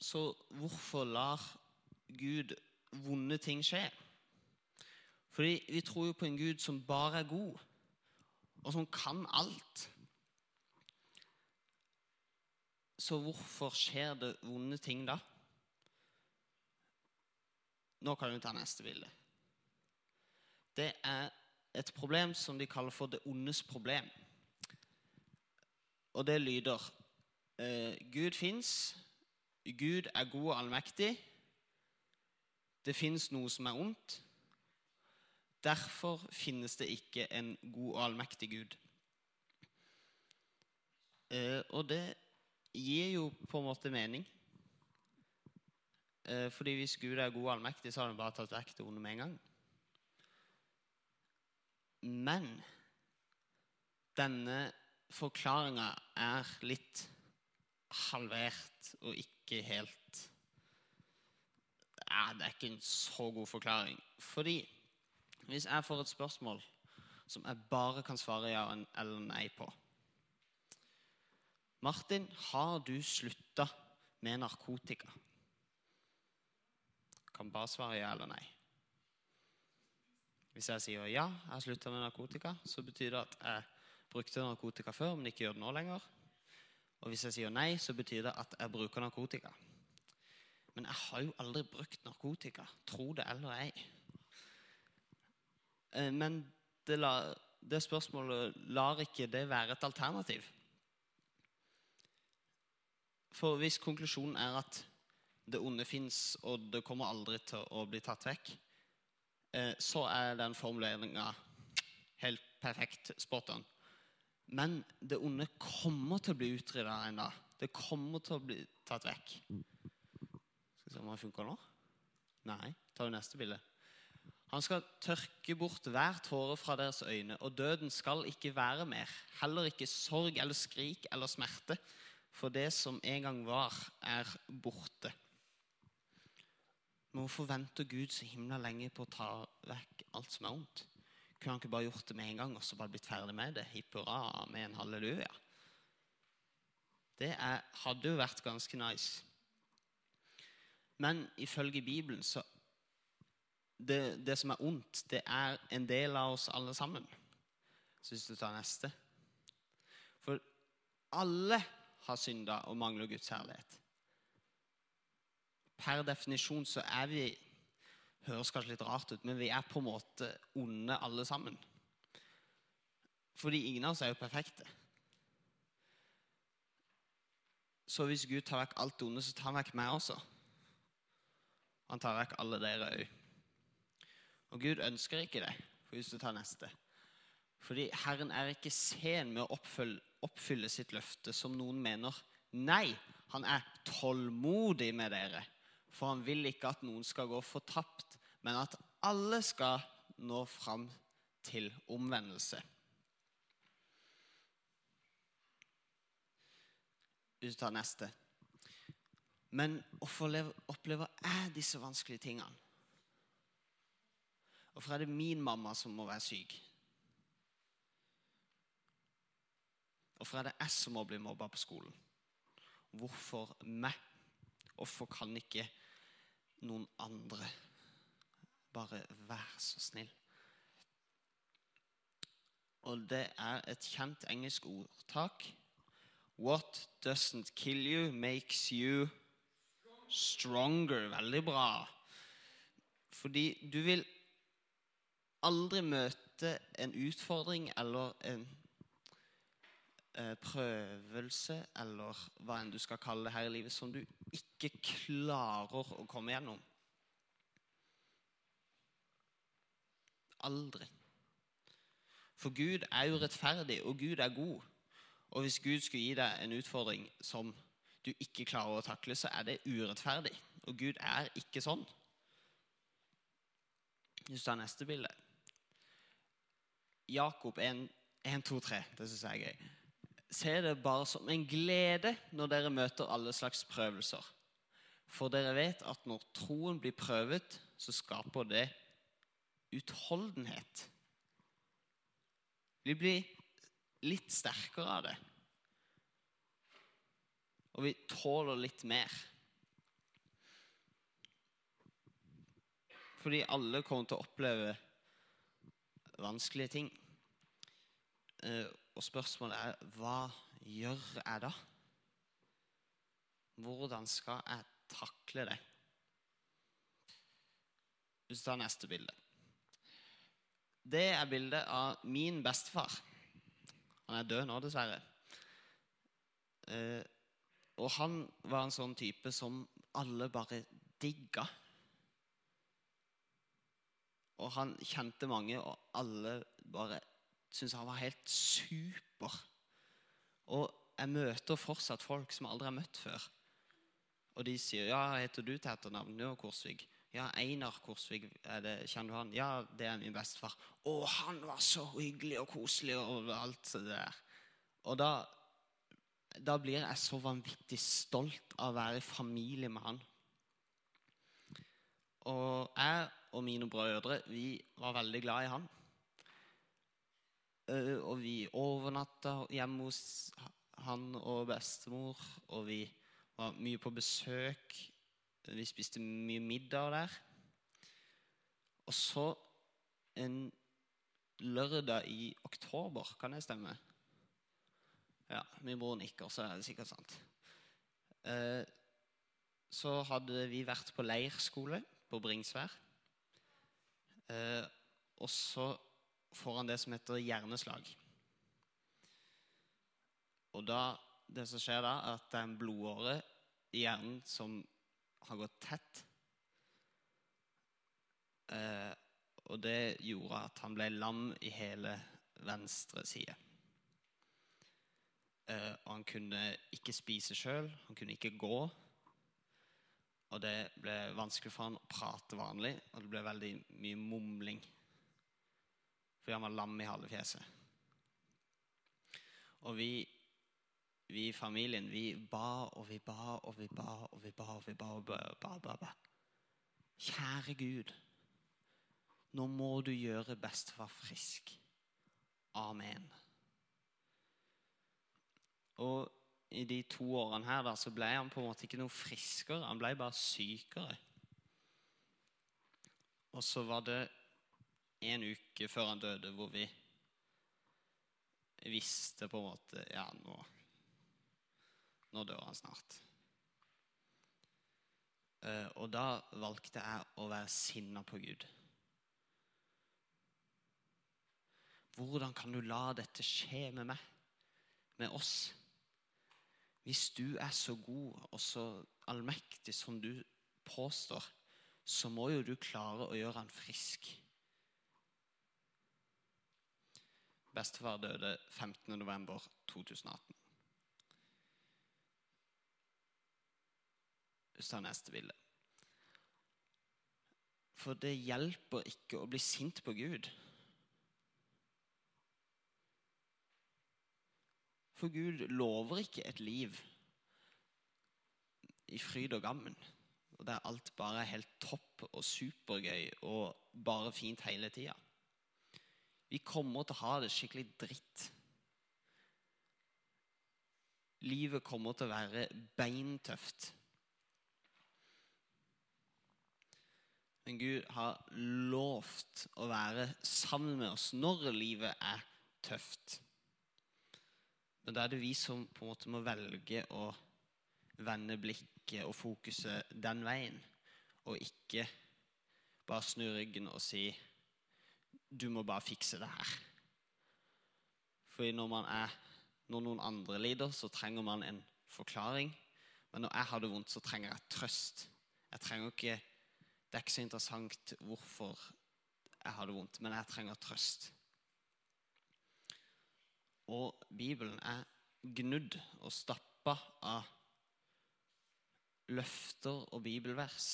så hvorfor lar Gud vonde ting skje? Fordi vi tror jo på en Gud som bare er god, og som kan alt. Så hvorfor skjer det vonde ting da? Nå kan vi ta neste bilde. Det er et problem som de kaller for det ondes problem. Og det lyder eh, Gud fins. Gud er god og allmektig. Det fins noe som er ondt. Derfor finnes det ikke en god og allmektig Gud. Eh, og det gir jo på en måte mening. Eh, fordi hvis Gud er god og allmektig, så har han bare tatt vekk det onde med en gang. Men denne forklaringa er litt halvert og ikke helt ja, Det er ikke en så god forklaring. Fordi hvis jeg får et spørsmål som jeg bare kan svare ja eller nei på Martin, har du slutta med narkotika? Kan bare svare ja eller nei. Hvis jeg sier ja, jeg har slutta med narkotika, så betyr det at jeg brukte narkotika før, men ikke gjør det nå lenger. Og hvis jeg sier nei, så betyr det at jeg bruker narkotika. Men jeg har jo aldri brukt narkotika, tro det eller ei. Eh, men det, la, det spørsmålet lar ikke det være et alternativ. For hvis konklusjonen er at det onde fins, og det kommer aldri til å bli tatt vekk, eh, så er den formuleringa helt perfekt spot on. Men det onde kommer til å bli utrydda en dag. Det kommer til å bli tatt vekk. Skal vi se om det funker nå. Nei. tar vi neste bilde. Han skal tørke bort hver tåre fra deres øyne, og døden skal ikke være mer. Heller ikke sorg eller skrik eller smerte, for det som en gang var, er borte. Men hvorfor venter Gud så himla lenge på å ta vekk alt som er ondt? Kunne han ikke bare gjort det med en gang og så bare blitt ferdig med det? Hipp hurra med en halleluja. Det er, hadde jo vært ganske nice. Men ifølge Bibelen så det, det, som er ondt, det er en del av oss alle sammen. Så hvis du tar neste For alle har synda og mangler Guds herlighet. Per definisjon så er vi høres kanskje litt rart ut, men vi er på en måte onde alle sammen. Fordi ingen av oss er jo perfekte. Så hvis Gud tar vekk alt det onde, så tar han vekk meg også. Han tar vekk alle dere òg. Og Gud ønsker ikke det. For hvis du tar neste. Fordi Herren er ikke sen med å oppfylle, oppfylle sitt løfte, som noen mener. Nei, han er tålmodig med dere. For han vil ikke at noen skal gå fortapt, men at alle skal nå fram til omvendelse. Du tar neste. Men hvorfor opplever jeg disse vanskelige tingene? Hvorfor er det min mamma som må være syk? Hvorfor er det jeg som må bli mobba på skolen? Hvorfor meg? Hvorfor kan ikke noen andre bare vær så snill? Og det er et kjent engelsk ordtak. What doesn't kill you, makes you stronger. Veldig bra. Fordi du vil aldri møte en utfordring eller en eh, prøvelse, eller hva enn du skal kalle det her i livet, som du ikke klarer å komme gjennom. Aldri. For Gud er jo rettferdig, og Gud er god. Og hvis Gud skulle gi deg en utfordring som du ikke klarer å takle, så er det urettferdig. Og Gud er ikke sånn. Hvis du tar neste bilde Jakob 1, 1 2, 3. Det syns jeg er gøy. Se det bare som en glede når dere møter alle slags prøvelser. For dere vet at når troen blir prøvet, så skaper det utholdenhet. Vi blir litt sterkere av det. Og vi tåler litt mer. Fordi alle kommer til å oppleve vanskelige ting. Eh, og spørsmålet er hva gjør jeg da? Hvordan skal jeg takle det? Hvis du tar neste bilde. Det er bildet av min bestefar. Han er død nå, dessverre. Eh, og han var en sånn type som alle bare digga. Og han kjente mange, og alle bare syntes han var helt super. Og jeg møter fortsatt folk som jeg aldri har møtt før. Og de sier 'Ja, heter du til etternavn?' 'Ja, Korsvig'. 'Ja, Einar Korsvig, det, kjenner du han?' 'Ja, det er min bestefar.' 'Å, han var så hyggelig og koselig og alt det der.' Og da, da blir jeg så vanvittig stolt av å være i familie med han. Og jeg og mine brødre vi var veldig glad i han. Og vi overnatta hjemme hos han og bestemor, og vi var mye på besøk. Vi spiste mye middag der. Og så en lørdag i oktober, kan det stemme? Ja, min bror nikker, så er det sikkert sant. Eh, så hadde vi vært på leirskole på Bringsvær. Eh, og så får han det som heter hjerneslag. Og da, det som skjer da, er at det er en blodåre i hjernen som har gått tett. Eh, og det gjorde at han ble lam i hele venstre side. Eh, og han kunne ikke spise sjøl, han kunne ikke gå. Og det ble vanskelig for han å prate vanlig, og det ble veldig mye mumling. Fordi han var lam i halve fjeset. Og vi vi i familien vi ba og vi ba og vi ba og vi ba og vi ba og ba, ba, ba, ba. Kjære Gud, nå må du gjøre bestefar frisk. Amen. Og i de to årene her da, så ble han på en måte ikke noe friskere, han ble bare sykere. Og så var det en uke før han døde, hvor vi visste på en måte Ja, nå nå dør han snart. Eh, og da valgte jeg å være sinna på Gud. Hvordan kan du la dette skje med meg, med oss? Hvis du er så god og så allmektig som du påstår, så må jo du klare å gjøre han frisk. Bestefar døde 15.11.2018. Hvis du neste bilde. For det hjelper ikke å bli sint på Gud. For Gud lover ikke et liv i fryd og gammen. Og der alt bare er helt topp og supergøy og bare fint hele tida. Vi kommer til å ha det skikkelig dritt. Livet kommer til å være beintøft. Men Gud har lovt å være sammen med oss når livet er tøft. Men da er det vi som på en måte må velge å vende blikket og fokuset den veien, og ikke bare snu ryggen og si 'Du må bare fikse det her'. Fordi når, er, når noen andre lider, så trenger man en forklaring. Men når jeg har det vondt, så trenger jeg trøst. Jeg trenger ikke det er ikke så interessant hvorfor jeg har det vondt, men jeg trenger trøst. Og Bibelen er gnudd og stappa av løfter og bibelvers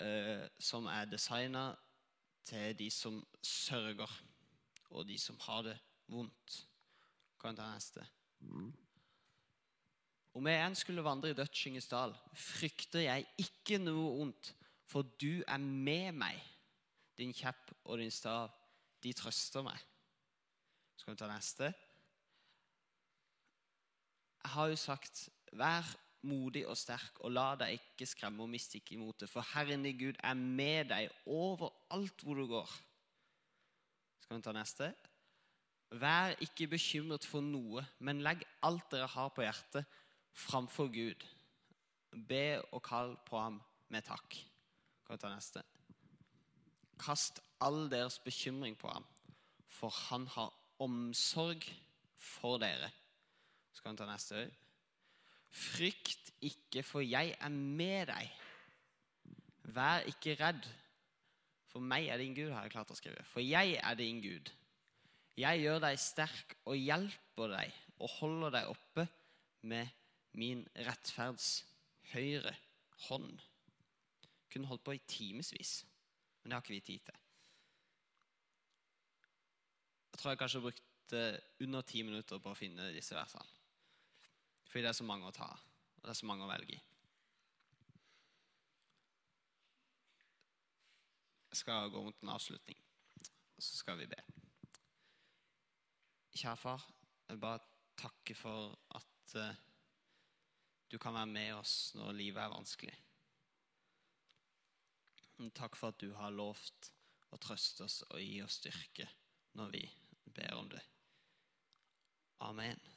eh, som er designa til de som sørger, og de som har det vondt. Kan jeg ta neste? Mm. Om jeg enn skulle vandre i dødsskyggens dal, frykter jeg ikke noe ondt, for du er med meg. Din kjepp og din stav, de trøster meg. Så kan vi ta neste? Jeg har jo sagt vær modig og sterk, og la deg ikke skremme og miste ikke det, for Herren din Gud er med deg overalt hvor du går. Så kan vi ta neste? Vær ikke bekymret for noe, men legg alt dere har på hjertet, framfor Gud. Be og kall på ham med takk. Kan vi ta neste? Kast all deres bekymring på ham, for han har omsorg for dere. Så kan vi ta neste. Frykt ikke, for jeg er med deg. Vær ikke redd, for meg er din Gud, har jeg klart å skrive. For jeg er din Gud. Jeg gjør deg sterk og hjelper deg og holder deg oppe med min rettferds høyre hånd. Kunne holdt på i timevis, men det har ikke vi tid til. Jeg tror jeg kanskje brukte under ti minutter på å finne disse versene. Fordi det er så mange å ta og det er så mange å velge i. Jeg skal gå mot en avslutning, og så skal vi be. Kjære far, jeg vil bare takke for at eh, du kan være med oss når livet er vanskelig. Takk for at du har lovt å trøste oss og gi oss styrke når vi ber om det. Amen.